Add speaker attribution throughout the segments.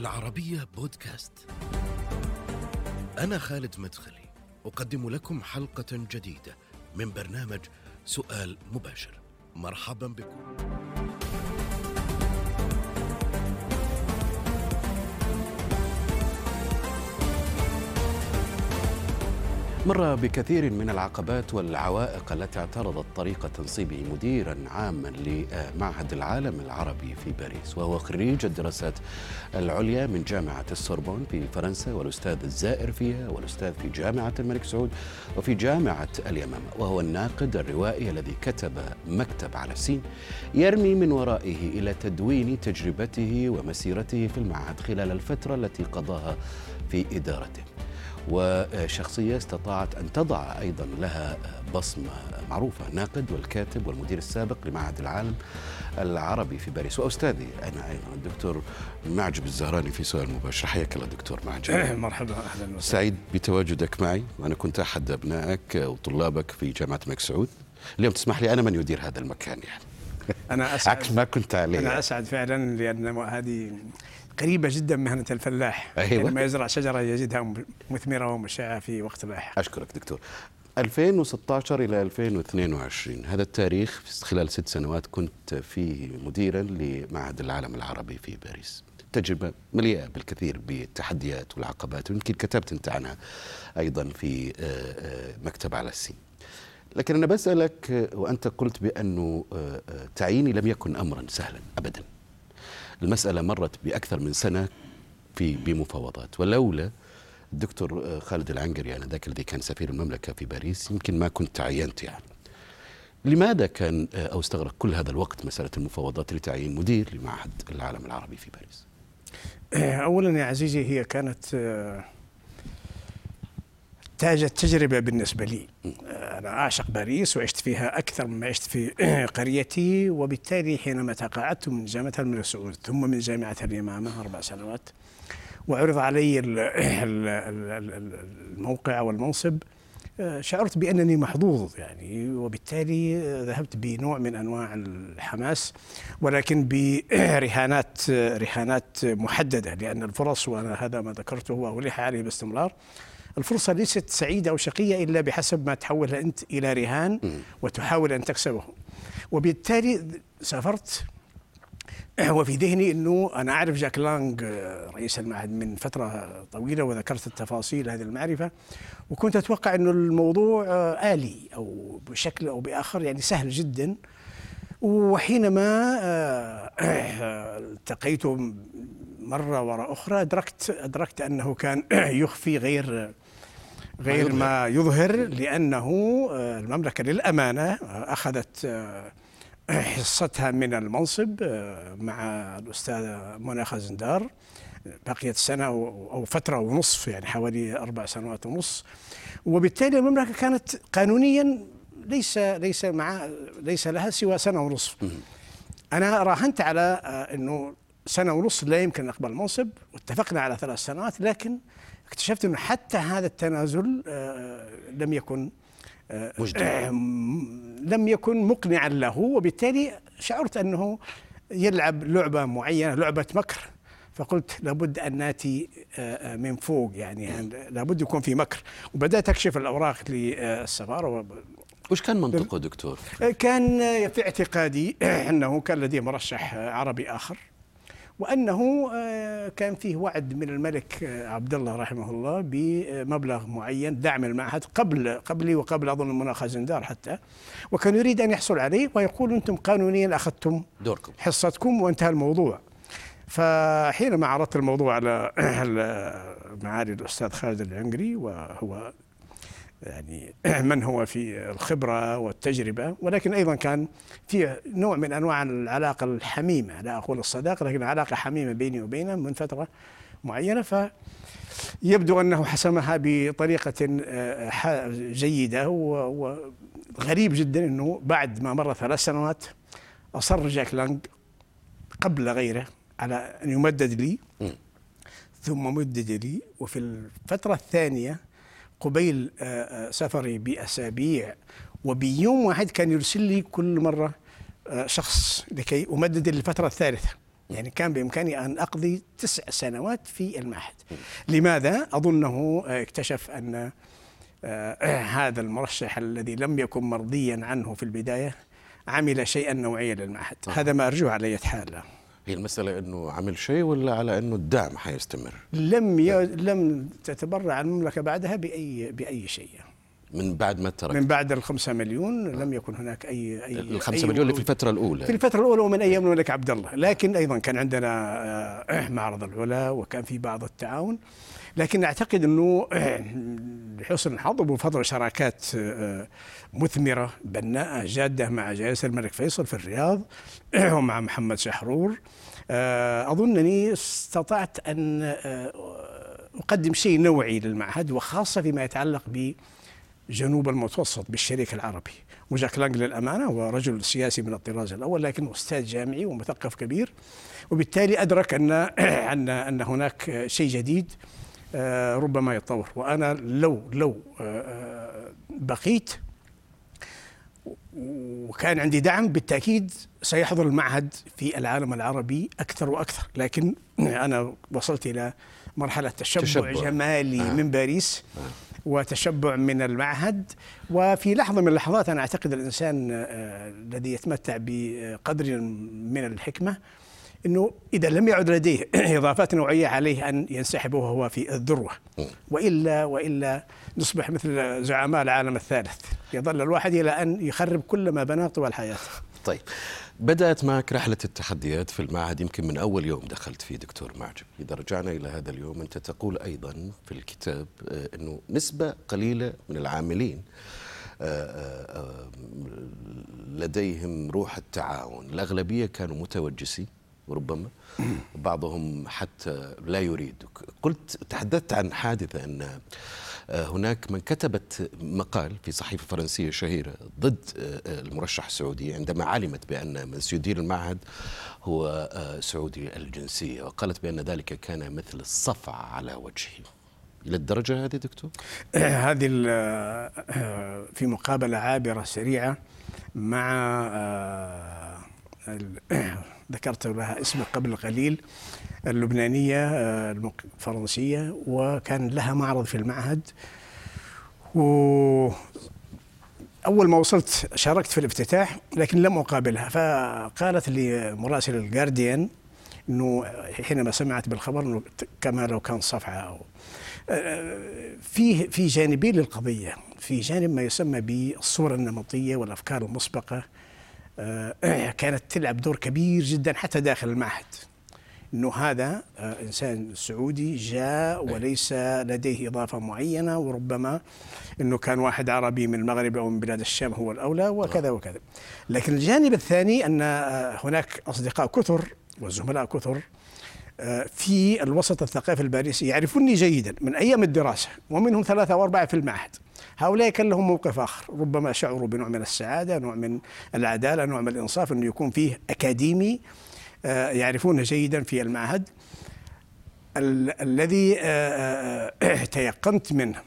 Speaker 1: العربية بودكاست. أنا خالد مدخلي، أقدم لكم حلقة جديدة من برنامج سؤال مباشر. مرحبا بكم.
Speaker 2: مر بكثير من العقبات والعوائق التي اعترضت طريق تنصيبه مديرا عاما لمعهد العالم العربي في باريس وهو خريج الدراسات العليا من جامعة السوربون في فرنسا والأستاذ الزائر فيها والأستاذ في جامعة الملك سعود وفي جامعة اليمامة وهو الناقد الروائي الذي كتب مكتب على السين يرمي من ورائه إلى تدوين تجربته ومسيرته في المعهد خلال الفترة التي قضاها في إدارته. وشخصية استطاعت أن تضع أيضا لها بصمة معروفة ناقد والكاتب والمدير السابق لمعهد العالم العربي في باريس. وأستاذي أنا أيضا الدكتور معجب الزهراني في سؤال مباشر. حياك الله دكتور معجب.
Speaker 3: مرحبا أهلا وسهلا.
Speaker 2: سعيد بتواجدك معي. وأنا كنت أحد أبنائك وطلابك في جامعة الملك سعود. اليوم تسمح لي أنا من يدير هذا المكان يعني.
Speaker 3: أنا أسعد
Speaker 2: عكس ما كنت عليه.
Speaker 3: أنا أسعد فعلا لأن هذه قريبة جدا من مهنة الفلاح.
Speaker 2: أيوة.
Speaker 3: لما يزرع شجرة يجدها مثمرة ومشعة في وقت لاحق
Speaker 2: أشكرك دكتور. 2016 إلى 2022 هذا التاريخ خلال ست سنوات كنت فيه مديرا لمعهد العالم العربي في باريس. تجربة مليئة بالكثير بالتحديات والعقبات ويمكن كتبت أنت عنها أيضا في آه، آه، مكتب على السين. لكن أنا بسألك وأنت قلت بأنه آه، آه، تعييني لم يكن أمرا سهلا أبدا. المسألة مرت بأكثر من سنة في بمفاوضات. ولولا الدكتور آه، خالد العنقري آنذاك الذي كان سفير المملكة في باريس يمكن ما كنت تعينت يعني. لماذا كان أو استغرق كل هذا الوقت مسألة المفاوضات لتعيين مدير لمعهد العالم العربي في باريس؟
Speaker 3: أولا يا عزيزي هي كانت تاج التجربة بالنسبة لي. أنا أعشق باريس وعشت فيها أكثر مما عشت في قريتي وبالتالي حينما تقاعدت من جامعة الملك سعود ثم من جامعة اليمامة أربع سنوات وعرض علي ال- ال- ال- ال- الموقع والمنصب آه، شعرت بأنني محظوظ يعني وبالتالي ذهبت بنوع من أنواع الحماس ولكن برهانات رهانات محددة لأن الفرص وأنا هذا ما ذكرته وألح عليه باستمرار الفرصة ليست سعيدة أو شقية إلا بحسب ما تحولها أنت إلى رهان وتحاول أن تكسبه. وبالتالي سافرت. وفي ذهني إنه أنا أعرف جاك لانج آه، رئيس المعهد من فترة طويلة وذكرت التفاصيل هذه المعرفة. وكنت أتوقع إنه الموضوع آه، آلي أو بشكل أو بآخر يعني سهل جدا. وحينما آه، التقيت مرة وراء أخرى أدركت أدركت أنه كان يخفي غير غير. ما يظهر. لأنه آه، المملكة للأمانة آه، أخذت آه، حصتها من المنصب مع الأستاذة منى خزندار. بقيت سنة أو أو فترة ونصف يعني حوالي أربع سنوات ونصف وبالتالي المملكة كانت قانونيا ليس ليس مع ليس لها سوى سنة ونصف. أنا راهنت على أنه سنة ونصف لا يمكن أقبل المنصب واتفقنا على ثلاث سنوات لكن اكتشفت أنه حتى هذا التنازل آه، لم يكن آه،
Speaker 2: مجدي.
Speaker 3: آه، لم يكن مقنعا له وبالتالي شعرت أنه يلعب لعبة معينة لعبة مكر فقلت لابد أن نأتي من فوق يعني لابد يكون في مكر وبدأت أكشف الأوراق للسفارة
Speaker 2: وش كان منطقه دكتور؟
Speaker 3: كان في اعتقادي أنه كان لديه مرشح عربي آخر وأنه آه، كان فيه وعد من الملك آه، عبد الله رحمه الله بمبلغ معين دعم المعهد قبل قبلي وقبل أظن منى خزندار حتى وكان يريد أن يحصل عليه ويقول أنتم قانونيا أخذتم
Speaker 2: دوركم.
Speaker 3: حصتكم وانتهى الموضوع. فحينما عرضت الموضوع على معالي الأستاذ خالد العنقري وهو يعني من هو في الخبرة والتجربة ولكن أيضا كان في نوع من أنواع العلاقة الحميمة لا أقول الصداقة لكن علاقة حميمة بيني وبينه من فترة معينة فيبدو أنه حسمها بطريقة آه، و- وغريب جدا إنه بعد ما مر ثلاث سنوات أصر جاك لانج قبل غيره على أن يمدد لي. ثم مدد لي وفي الفترة الثانية قبيل آه، آه، سفري بأسابيع. وبيوم واحد كان يرسل لي كل مرة آه، شخص لكي أمدد للفتره الثالثة. يعني كان بإمكاني أن أقضي تسع سنوات في المعهد. لماذا؟ أظنه اكتشف أن هذا المرشح الذي لم يكن مرضيا عنه في البداية عمل شيئا نوعيا للمعهد. هذا ما أرجوه على حال
Speaker 2: هي المسألة أنه عمل شيء ولا على أنه الدعم حيستمر؟
Speaker 3: لم ي... لم تتبرع المملكة بعدها بأي بأي شيء.
Speaker 2: من بعد ما ترك.
Speaker 3: من بعد الخمسة مليون لم يكن هناك أي أي
Speaker 2: الخمسة
Speaker 3: أي
Speaker 2: مليون اللي في. الفترة الأولى.
Speaker 3: في الفترة الأولى ومن أيام الملك عبد الله. لكن أيضا كان عندنا آه، معرض العلا وكان في بعض التعاون. لكن أعتقد أنه لحسن الحظ وبفضل شراكات آه، مثمرة بناءة جادة مع جلالة الملك فيصل في الرياض ومع محمد شحرور. آه، أظنني استطعت أن آه، أقدم شيء نوعي للمعهد وخاصة فيما يتعلق ب جنوب المتوسط بالشريك العربي. وجاك لانج للأمانة هو رجل سياسي من الطراز الأول لكن أستاذ جامعي ومثقف كبير. وبالتالي أدرك أن أن أن هناك شيء جديد. آه، ربما يتطور وأنا لو لو آه، آه، بقيت وكان عندي دعم بالتأكيد سيحضر المعهد في العالم العربي أكثر وأكثر لكن أنا وصلت إلى مرحلة تشبع,
Speaker 2: تشبع.
Speaker 3: جمالي
Speaker 2: آه.
Speaker 3: آه. من باريس آه. وتشبع من المعهد وفي لحظة من اللحظات أنا أعتقد الإنسان آه، الذي يتمتع بقدر من الحكمة أنه إذا لم يعد لديه إضافات نوعية عليه أن ينسحب وهو في الذروة. وإلا وإلا نصبح مثل زعماء العالم الثالث. يظل الواحد إلى أن يخرب كل ما بناه طوال حياته.
Speaker 2: طيب. بدأت معك رحلة التحديات في المعهد. يمكن من أول يوم دخلت فيه دكتور معجب. إذا رجعنا إلى هذا اليوم أنت تقول أيضا في الكتاب آه، أنه نسبة قليلة من العاملين آه، آه، لديهم روح التعاون. الأغلبية كانوا متوجسين. وربما بعضهم حتى لا يريد قلت تحدثت عن حادثة أن آه، هناك من كتبت مقال في صحيفة فرنسية شهيرة ضد آه، آه، المرشح السعودي عندما علمت بأن من سيدير المعهد هو سعودي الجنسية وقالت بأن ذلك كان مثل الصفع على وجهه إلى الدرجة هذه دكتور؟
Speaker 3: هذه في مقابلة عابرة سريعة مع ذكرت لها اسمها قبل قليل اللبنانية آه، الفرنسية وكان لها معرض في المعهد. و أول ما وصلت شاركت في الافتتاح لكن لم أقابلها. فقالت لي مراسل الجارديان أنه حينما سمعت بالخبر أنه كما لو كان صفعة أو في في جانبين للقضية، في جانب ما يسمى بالصورة النمطية والأفكار المسبقة. آه، كانت تلعب دور كبير جدا حتى داخل المعهد. إنه هذا آه، إنسان سعودي جاء وليس لديه إضافة معينة وربما إنه كان واحد عربي من المغرب أو من بلاد الشام هو الأولى وكذا وكذا. لكن الجانب الثاني أن آه، هناك أصدقاء كثر وزملاء كثر في الوسط الثقافي الباريسي يعرفوني جيدا من أيام الدراسة ومنهم ثلاثة أو أربعة في المعهد. هؤلاء كان لهم موقف آخر، ربما شعروا بنوع من السعادة، نوع من العدالة، نوع من الإنصاف انه يكون فيه أكاديمي آه، يعرفونه جيدا في المعهد. ال- الذي آه، آه، تيقنت منه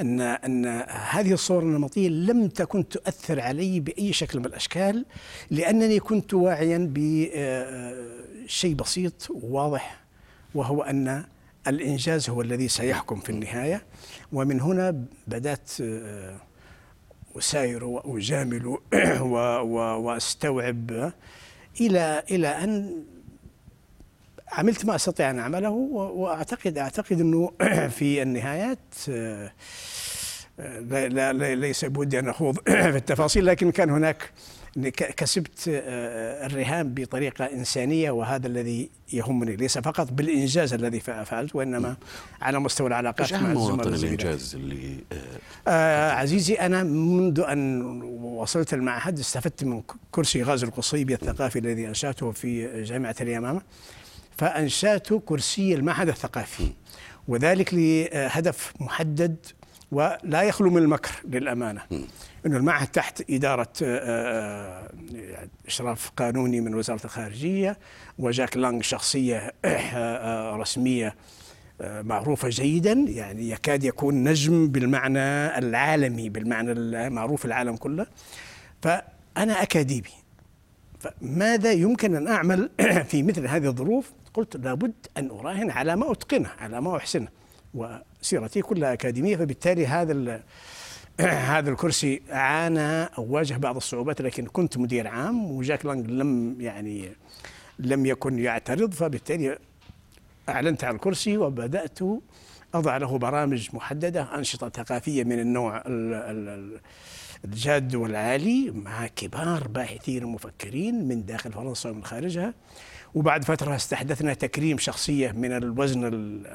Speaker 3: أن أن هذه الصور النمطية لم تكن تؤثر علي بأي شكل من الأشكال لأنني كنت واعيا بشيء بسيط وواضح وهو أن الإنجاز هو الذي سيحكم في النهاية. ومن هنا بدأت آه، أساير وأجامل و- و- وأستوعب إلى إلى أن عملت ما أستطيع أن أعمله وأعتقد أعتقد إنه في النهايات آه، آه، لا لا لا- ليس بودي أن أخوض في التفاصيل لكن كان هناك كسبت آه، الرهان بطريقة إنسانية وهذا الذي يهمني ليس فقط بالإنجاز الذي فع- فعلت وإنما على مستوى العلاقات مع
Speaker 2: مواطن. الإنجاز اللي آه،
Speaker 3: عزيزي أنا منذ أن وصلت المعهد استفدت من كرسي غازي القصيبي الثقافي الذي أنشأته في جامعة اليمامة فأنشأت كرسي المعهد الثقافي وذلك لهدف محدد ولا يخلو من المكر للأمانة. أن المعهد تحت إدارة آه، آه، إشراف قانوني من وزارة الخارجية وجاك لانغ شخصية آه، رسمية معروفة جيدا يعني يكاد يكون نجم بالمعنى العالمي بالمعنى المعروف العالم كله. فأنا أكاديمي فماذا يمكن أن أعمل في مثل هذه الظروف؟ قلت لابد أن أراهن على ما أتقنه على ما أحسنه وسيرتي كلها أكاديمية فبالتالي هذا هذا الكرسي عانى أو واجه بعض الصعوبات لكن كنت مدير عام وجاك لانج لم يعني لم يكن يعترض فبالتالي أعلنت على الكرسي وبدأت أضع له برامج محددة أنشطة ثقافية من النوع الجاد والعالي مع كبار باحثين ومفكرين من داخل فرنسا ومن خارجها. وبعد فترة استحدثنا تكريم شخصية من الوزن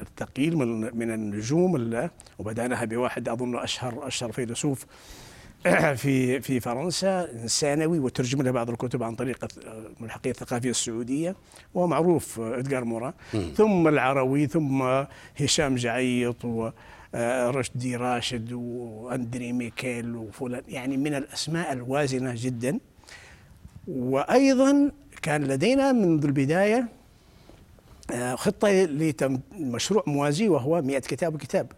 Speaker 3: الثقيل من النجوم وبدأناها بواحد أظن أشهر أشهر فيلسوف في في فرنسا ثانوي وترجم له بعض الكتب عن طريق الملحقيه الثقافية السعودية وهو معروف ادجار مورا. ثم العروي ثم هشام جعيط ورشدي راشد وأندري ميكيل وفلان. يعني من الأسماء الوازنة جدا. وأيضا كان لدينا منذ البداية آه، خطة لمشروع موازي وهو 100 كتاب وكتاب.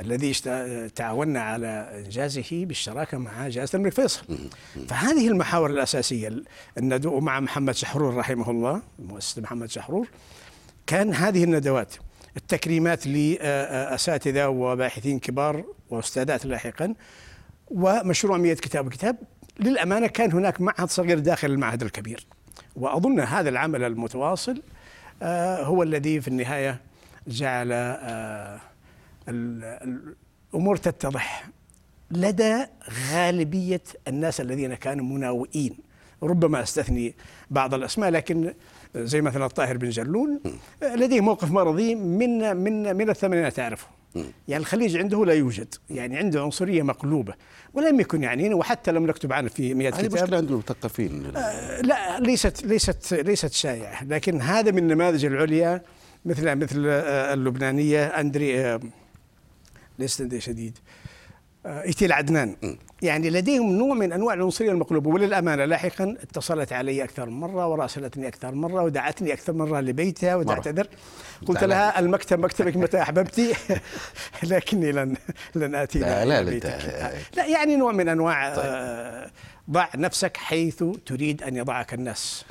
Speaker 3: الذي تعاوننا على إنجازه بالشراكة مع جائزة الملك فيصل. فهذه المحاور الأساسية الندوة مع محمد شحرور رحمه الله مؤسس محمد شحرور. كان هذه الندوات التكريمات لأساتذة وباحثين كبار وأستاذات لاحقا ومشروع 100 كتاب وكتاب. للأمانة كان هناك معهد صغير داخل المعهد الكبير وأظن هذا العمل المتواصل آه، هو الذي في النهاية جعل آه، الأمور تتضح لدى غالبية الناس الذين كانوا مناوئين. ربما أستثني بعض الأسماء لكن زي مثلا الطاهر بن جلون لديه موقف مرضي من من من الثمانينات تعرفه يعني الخليج عنده لا يوجد يعني عنده عنصرية مقلوبة ولم يكن يعني وحتى لم نكتب عنه في 100 كتاب
Speaker 2: مشكلة عند المثقفين.
Speaker 3: آه لا ليست ليست ليست شائعة. لكن هذا من النماذج العليا مثل مثل آه اللبنانية أندري آه ليست شديد آه إيتيل عدنان. يعني لديهم نوع من أنواع العنصرية المقلوبة. وللأمانة لاحقا اتصلت علي أكثر من مرة وراسلتني أكثر من مرة ودعتني أكثر من مرة. لبيتها وتعتذر قلت لها المكتب مكتبك متى أحببتي؟ لكني لن لن آتي
Speaker 2: لا لا,
Speaker 3: لا, لا يعني نوع من أنواع طيب. آه، ضع نفسك حيث تريد أن يضعك الناس.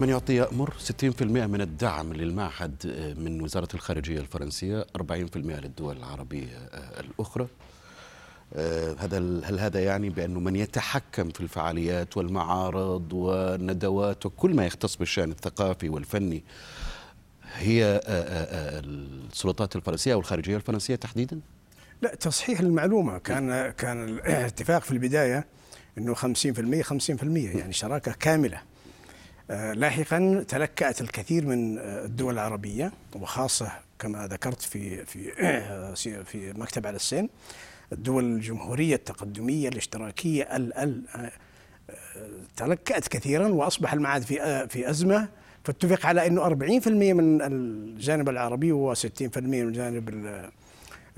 Speaker 2: من يعطي يأمر؟ 60% من الدعم للمعهد آه، من وزارة الخارجية الفرنسية 40% للدول العربية آه، الأخرى. هذا هل هذا يعني بأنه من يتحكم في الفعاليات والمعارض والندوات وكل ما يختص بالشأن الثقافي والفني هي آه، آه، السلطات الفرنسية أو الخارجية الفرنسية تحديدا؟
Speaker 3: لا تصحيح المعلومة. كان كان الاتفاق في البداية إنه 50% 50% يعني شراكة كاملة. لاحقا تلكأت الكثير من الدول العربية وخاصة كما ذكرت في في في مكتب على السين الدول الجمهورية التقدمية الاشتراكية ال ال تلكأت كثيرا وأصبح المعهد في في أزمة فاتفق على أنه 40% من الجانب العربي و60% من الجانب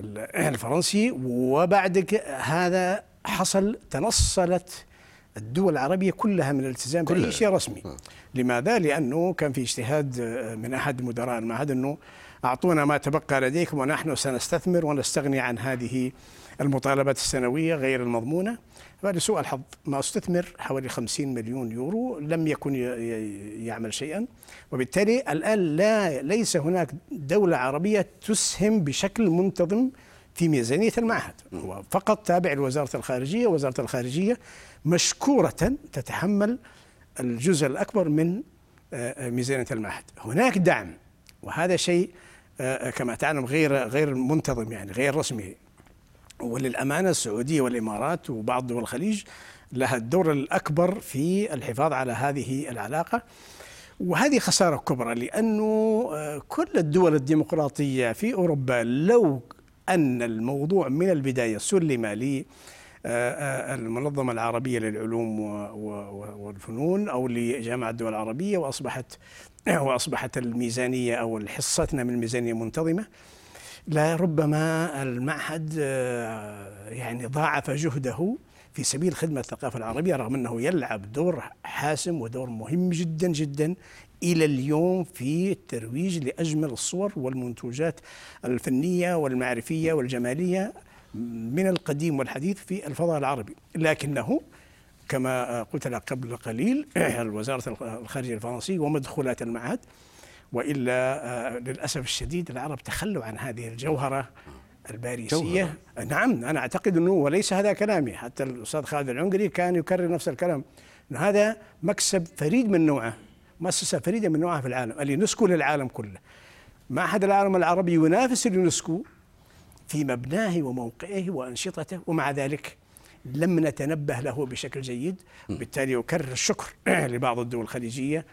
Speaker 3: الفرنسي وبعد هذا حصل تنصلت الدول العربية كلها من الالتزام بأي شيء رسمي آه. لماذا؟ لأنه كان في اجتهاد من أحد مدراء المعهد أنه أعطونا ما تبقى لديكم ونحن سنستثمر ونستغني عن هذه المطالبات السنوية غير المضمونة. فلسوء الحظ ما استثمر حوالي 50 مليون يورو لم يكن يعمل شيئا. وبالتالي الآن لا ليس هناك دولة عربية تسهم بشكل منتظم في ميزانية المعهد. هو فقط تابع لوزارة الخارجية. وزارة الخارجية مشكورة تتحمل الجزء الأكبر من آه، آه، ميزانية المعهد. هناك دعم. وهذا شيء آه، كما تعلم غير غير منتظم يعني غير رسمي. وللأمانة السعودية والإمارات وبعض دول الخليج لها الدور الأكبر في الحفاظ على هذه العلاقة. وهذه خسارة كبرى لأنه آه، كل الدول الديمقراطية في أوروبا لو أن الموضوع من البداية سلم لي آه، آه، المنظمة العربية للعلوم والفنون أو لجامعة الدول العربية وأصبحت وأصبحت الميزانية أو حصتنا من الميزانية منتظمة. لربما المعهد آه، يعني ضاعف جهده في سبيل خدمة الثقافة العربية رغم أنه يلعب دور حاسم ودور مهم جدا جدا إلى اليوم في الترويج لأجمل الصور والمنتوجات الفنية والمعرفية والجمالية من القديم والحديث في الفضاء العربي. لكنه كما قلت لك قبل قليل وزارة الخارجية الفرنسية ومدخولات المعهد وإلا آه، للأسف الشديد العرب تخلوا عن هذه الجوهرة الباريسية. جوهرة. نعم أنا أعتقد أنه وليس هذا كلامي. حتى الأستاذ خالد العنقري كان يكرر نفس الكلام. هذا مكسب فريد من نوعه مؤسسة فريدة من نوعها في العالم اليونسكو للعالم كله. معهد العالم العربي ينافس اليونسكو في مبناه وموقعه وأنشطته ومع ذلك لم نتنبه له بشكل جيد. بالتالي أكرر الشكر لبعض الدول الخليجية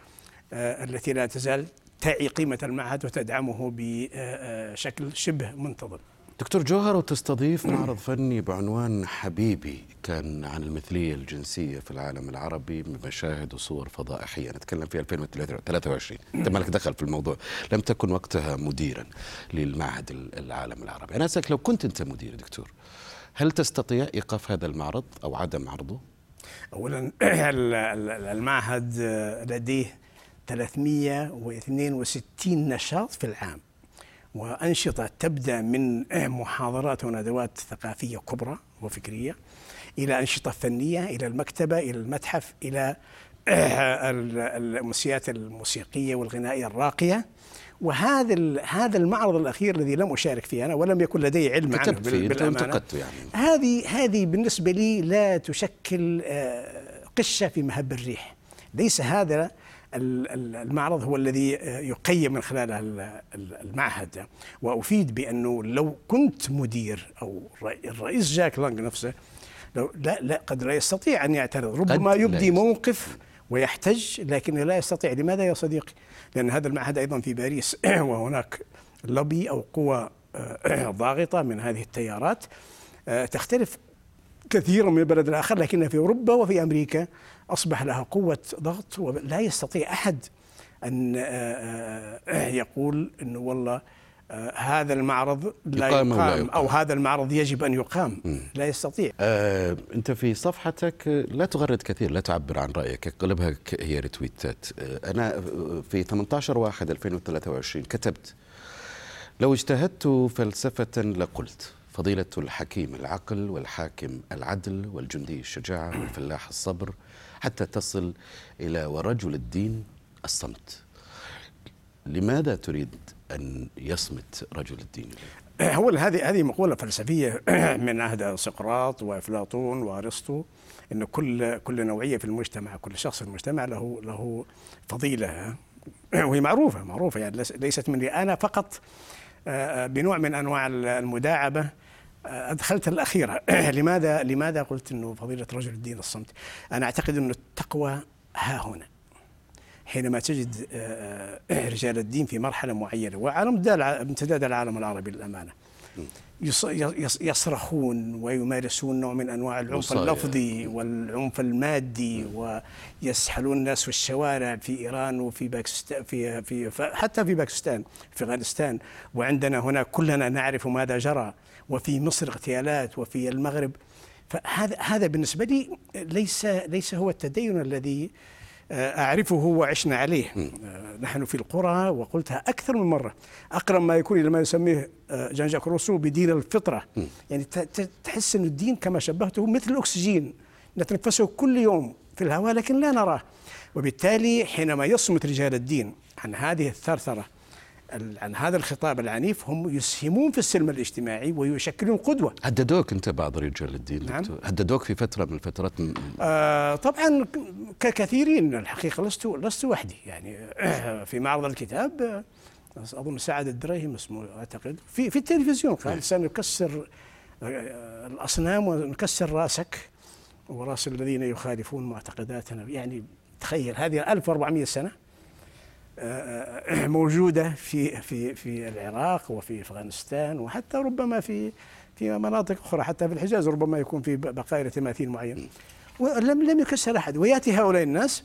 Speaker 3: آه، التي لا تزال تعي قيمة المعهد وتدعمه بشكل شبه منتظم.
Speaker 2: دكتور جوهر وتستضيف معرض فني بعنوان حبيبي كان عن المثلية الجنسية في العالم العربي بمشاهد وصور فضائحية. نتكلم في 2023 أنت مالك دخل في الموضوع. لم تكن وقتها مديرا للمعهد العالم العربي. أنا أسألك لو كنت أنت مدير دكتور هل تستطيع إيقاف هذا المعرض أو عدم عرضه؟
Speaker 3: أولا المعهد لديه 362 نشاط في العام. وأنشطة تبدأ من محاضرات وندوات ثقافية كبرى وفكرية إلى أنشطة فنية إلى المكتبة إلى المتحف إلى المسيات الموسيقية والغنائية الراقية. وهذا هذا المعرض الأخير الذي لم أشارك فيه أنا ولم يكن لدي علم عنه
Speaker 2: بالأمانة. يعني.
Speaker 3: هذه هذه بالنسبة لي لا تشكل آه، قشة في مهب الريح. ليس هذا المعرض هو الذي يقيم من خلاله المعهد. وأفيد بأنه لو كنت مدير أو الرئيس جاك لانج نفسه لو لا لا قد لا يستطيع أن يعترض. ربما يبدي موقف ويحتج لكنه لا يستطيع. لماذا يا صديقي؟ لأن هذا المعهد أيضا في باريس. وهناك لوبي أو قوى ضاغطة من هذه التيارات. تختلف كثيرا من البلد الآخر لكن في أوروبا وفي أمريكا أصبح لها قوة ضغط ولا يستطيع أحد أن آه، آه، آه، يقول أنه والله هذا المعرض لا يقام, يقام, لا يقام أو هذا المعرض يجب أن يقام. م. لا يستطيع.
Speaker 2: آه أنت في صفحتك لا تغرد كثير لا تعبر عن رأيك. اغلبها هي ريتويتات أنا في 18 واحد 2023 كتبت لو اجتهدت فلسفة لقلت. فضيلة الحكيم العقل والحاكم العدل والجندي الشجاعة والفلاح الصبر حتى تصل إلى ورجل الدين الصمت. لماذا تريد أن يصمت رجل الدين؟
Speaker 3: هو هذه هذه مقولة فلسفية من عهد سقراط وأفلاطون وأرسطو أن كل كل نوعية في المجتمع كل شخص في المجتمع له له فضيلة وهي معروفة معروفة يعني ليست مني أنا فقط آه، آه، بنوع من أنواع المداعبة أدخلت الأخيرة. لماذا لماذا قلت إنه فضيلة رجل الدين الصمت؟ أنا أعتقد إنه التقوى ها هنا. حينما تجد آه، رجال الدين في مرحلة معينة وعلى امتداد العالم العربي للأمانة يصرخون ويمارسون نوع من أنواع العنف اللفظي والعنف المادي ويسحلون الناس في الشوارع في إيران وفي باكستان في في حتى في باكستان في أفغانستان. وعندنا هنا كلنا نعرف ماذا جرى. وفي مصر اغتيالات وفي المغرب. فهذا هذا بالنسبة لي ليس ليس هو التدين الذي آه، أعرفه وعشنا عليه. آه، نحن في القرى وقلتها أكثر من مرة. أقرب ما يكون إلى ما يسميه آه، جان جاك روسو بدين الفطرة. يعني تحس أن الدين كما شبهته مثل الأكسجين. نتنفسه كل يوم في الهواء لكن لا نراه. وبالتالي حينما يصمت رجال الدين عن هذه الثرثرة عن هذا الخطاب العنيف هم يسهمون في السلم الاجتماعي ويشكلون قدوة.
Speaker 2: هددوك أنت بعض رجال الدين نعم؟ هددوك في فترة من الفترات
Speaker 3: آه طبعا ككثيرين الحقيقة لست لست وحدي. يعني في معرض الكتاب أظن سعد الدريهم اسمه أعتقد. في في التلفزيون قال سنكسر آه، الأصنام ونكسر رأسك وراس الذين يخالفون معتقداتنا. يعني تخيل هذه 1400 سنة. موجودة في في في العراق وفي أفغانستان وحتى ربما في في مناطق أخرى حتى في الحجاز ربما يكون في بقايا تماثيل معين. ولم لم يكسر أحد ويأتي هؤلاء الناس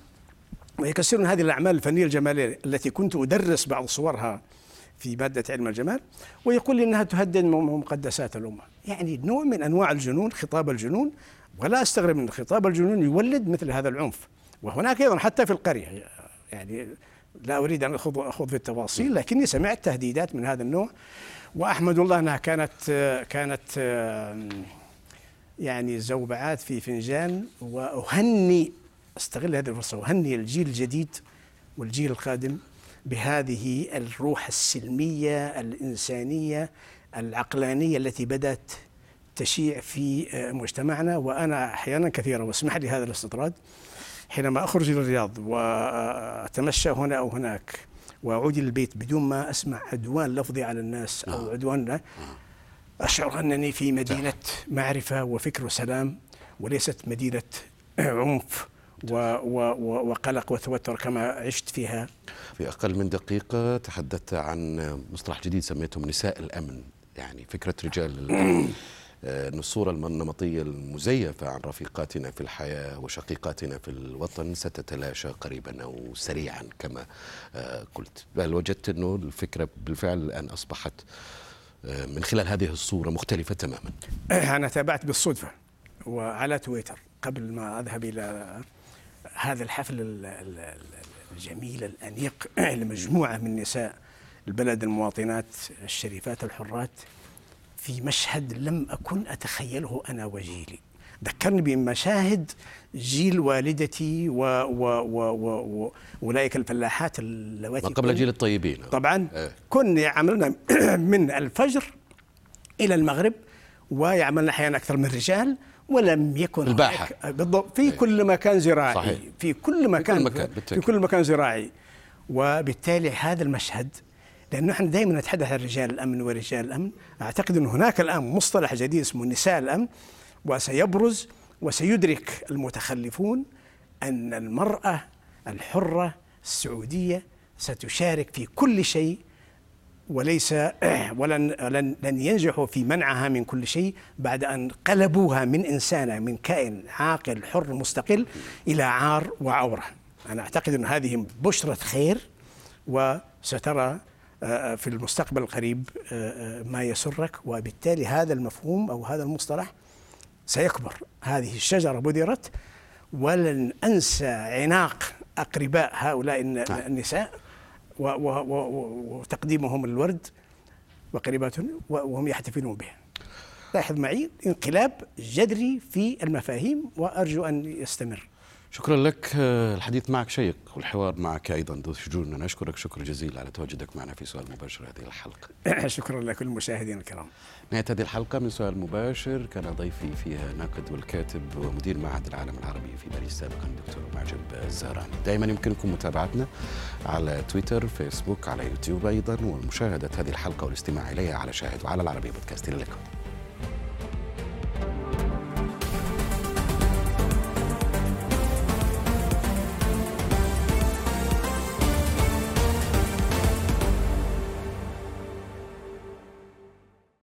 Speaker 3: ويكسرون هذه الأعمال الفنية الجمالية التي كنت أدرس بعض صورها في مادة علم الجمال ويقول لي إنها تهدد مقدسات الأمة. يعني نوع من أنواع الجنون خطاب الجنون ولا أستغرب من خطاب الجنون يولد مثل هذا العنف. وهناك أيضا حتى في القرية يعني لا أريد أن أخوض أخوض في التفاصيل لكني سمعت تهديدات من هذا النوع وأحمد الله أنها كانت كانت يعني زوبعات في فنجان وأهني أستغل هذه الفرصة واهني الجيل الجديد والجيل القادم بهذه الروح السلمية الإنسانية العقلانية التي بدأت تشيع في مجتمعنا وأنا أحيانا كثيرا واسمح لي هذا الاستطراد حينما أخرج إلى الرياض وأتمشى هنا أو هناك وأعود إلى البيت بدون ما أسمع عدوان لفظي على الناس أو
Speaker 2: آه.
Speaker 3: عدوان أشعر أنني في مدينة معرفة وفكر وسلام وليست مدينة عنف و و و وقلق وتوتر كما عشت فيها.
Speaker 2: في أقل من دقيقة تحدثت عن مصطلح جديد سميتهم نساء الأمن يعني فكرة رجال آه، أن الصورة النمطية المزيفة عن رفيقاتنا في الحياة وشقيقاتنا في الوطن ستتلاشى قريبا أو سريعا كما آه، قلت. بل وجدت أنه الفكرة بالفعل الآن أصبحت آه، من خلال هذه الصورة مختلفة تماما.
Speaker 3: أنا تابعت بالصدفة وعلى تويتر قبل ما أذهب إلى هذا الحفل ال- ال- ال- الجميل الأنيق لمجموعة من نساء البلد المواطنات الشريفات الحرات. في مشهد لم أكن أتخيله أنا وجيلي ذكرني بمشاهد جيل والدتي و و و و واولئك الفلاحات اللواتي
Speaker 2: قبل جيل الطيبين
Speaker 3: طبعا
Speaker 2: إيه.
Speaker 3: كنا يعملنا من الفجر إلى المغرب ويعملنا أحيانا أكثر من رجال ولم يكن
Speaker 2: الباحة.
Speaker 3: بالضبط في كل مكان زراعي
Speaker 2: صحيح.
Speaker 3: في كل مكان
Speaker 2: مكان،
Speaker 3: في. كل مكان زراعي وبالتالي هذا المشهد لأنه إحنا دائما نتحدث عن رجال الأمن ورجال الأمن أعتقد أن هناك الآن مصطلح جديد اسمه نساء الأمن وسيبرز وسيدرك المتخلفون أن المرأة الحرة السعودية ستشارك في كل شيء وليس ولن لن لن ينجحوا في منعها من كل شيء بعد أن قلبوها من إنسانة من كائن عاقل حر مستقل إلى عار وعورة. أنا أعتقد أن هذه بشرة خير وسترى في المستقبل القريب آه، آه، ما يسرك وبالتالي هذا المفهوم أو هذا المصطلح سيكبر. هذه الشجرة بدرت ولن أنسى عناق أقرباء هؤلاء الن- النساء وتقديمهم الورد وقريباتهم وهم يحتفلون به لاحظ معي انقلاب جذري في المفاهيم وأرجو أن يستمر.
Speaker 2: شكرا لك آه، الحديث معك شيق والحوار معك أيضا ذو شجون. نشكرك شكر جزيل على تواجدك معنا في سؤال مباشر هذه الحلقة.
Speaker 3: شكرا لكل المشاهدين الكرام.
Speaker 2: نهاية هذه الحلقة من سؤال مباشر كان ضيفي فيها ناقد والكاتب ومدير معهد العالم العربي في باريس سابقا الدكتور معجب الزهراني دائما يمكنكم متابعتنا على تويتر فيسبوك على يوتيوب أيضا ومشاهدة هذه الحلقة والاستماع إليها على شاهد وعلى العربية بودكاست. إلى اللقاء.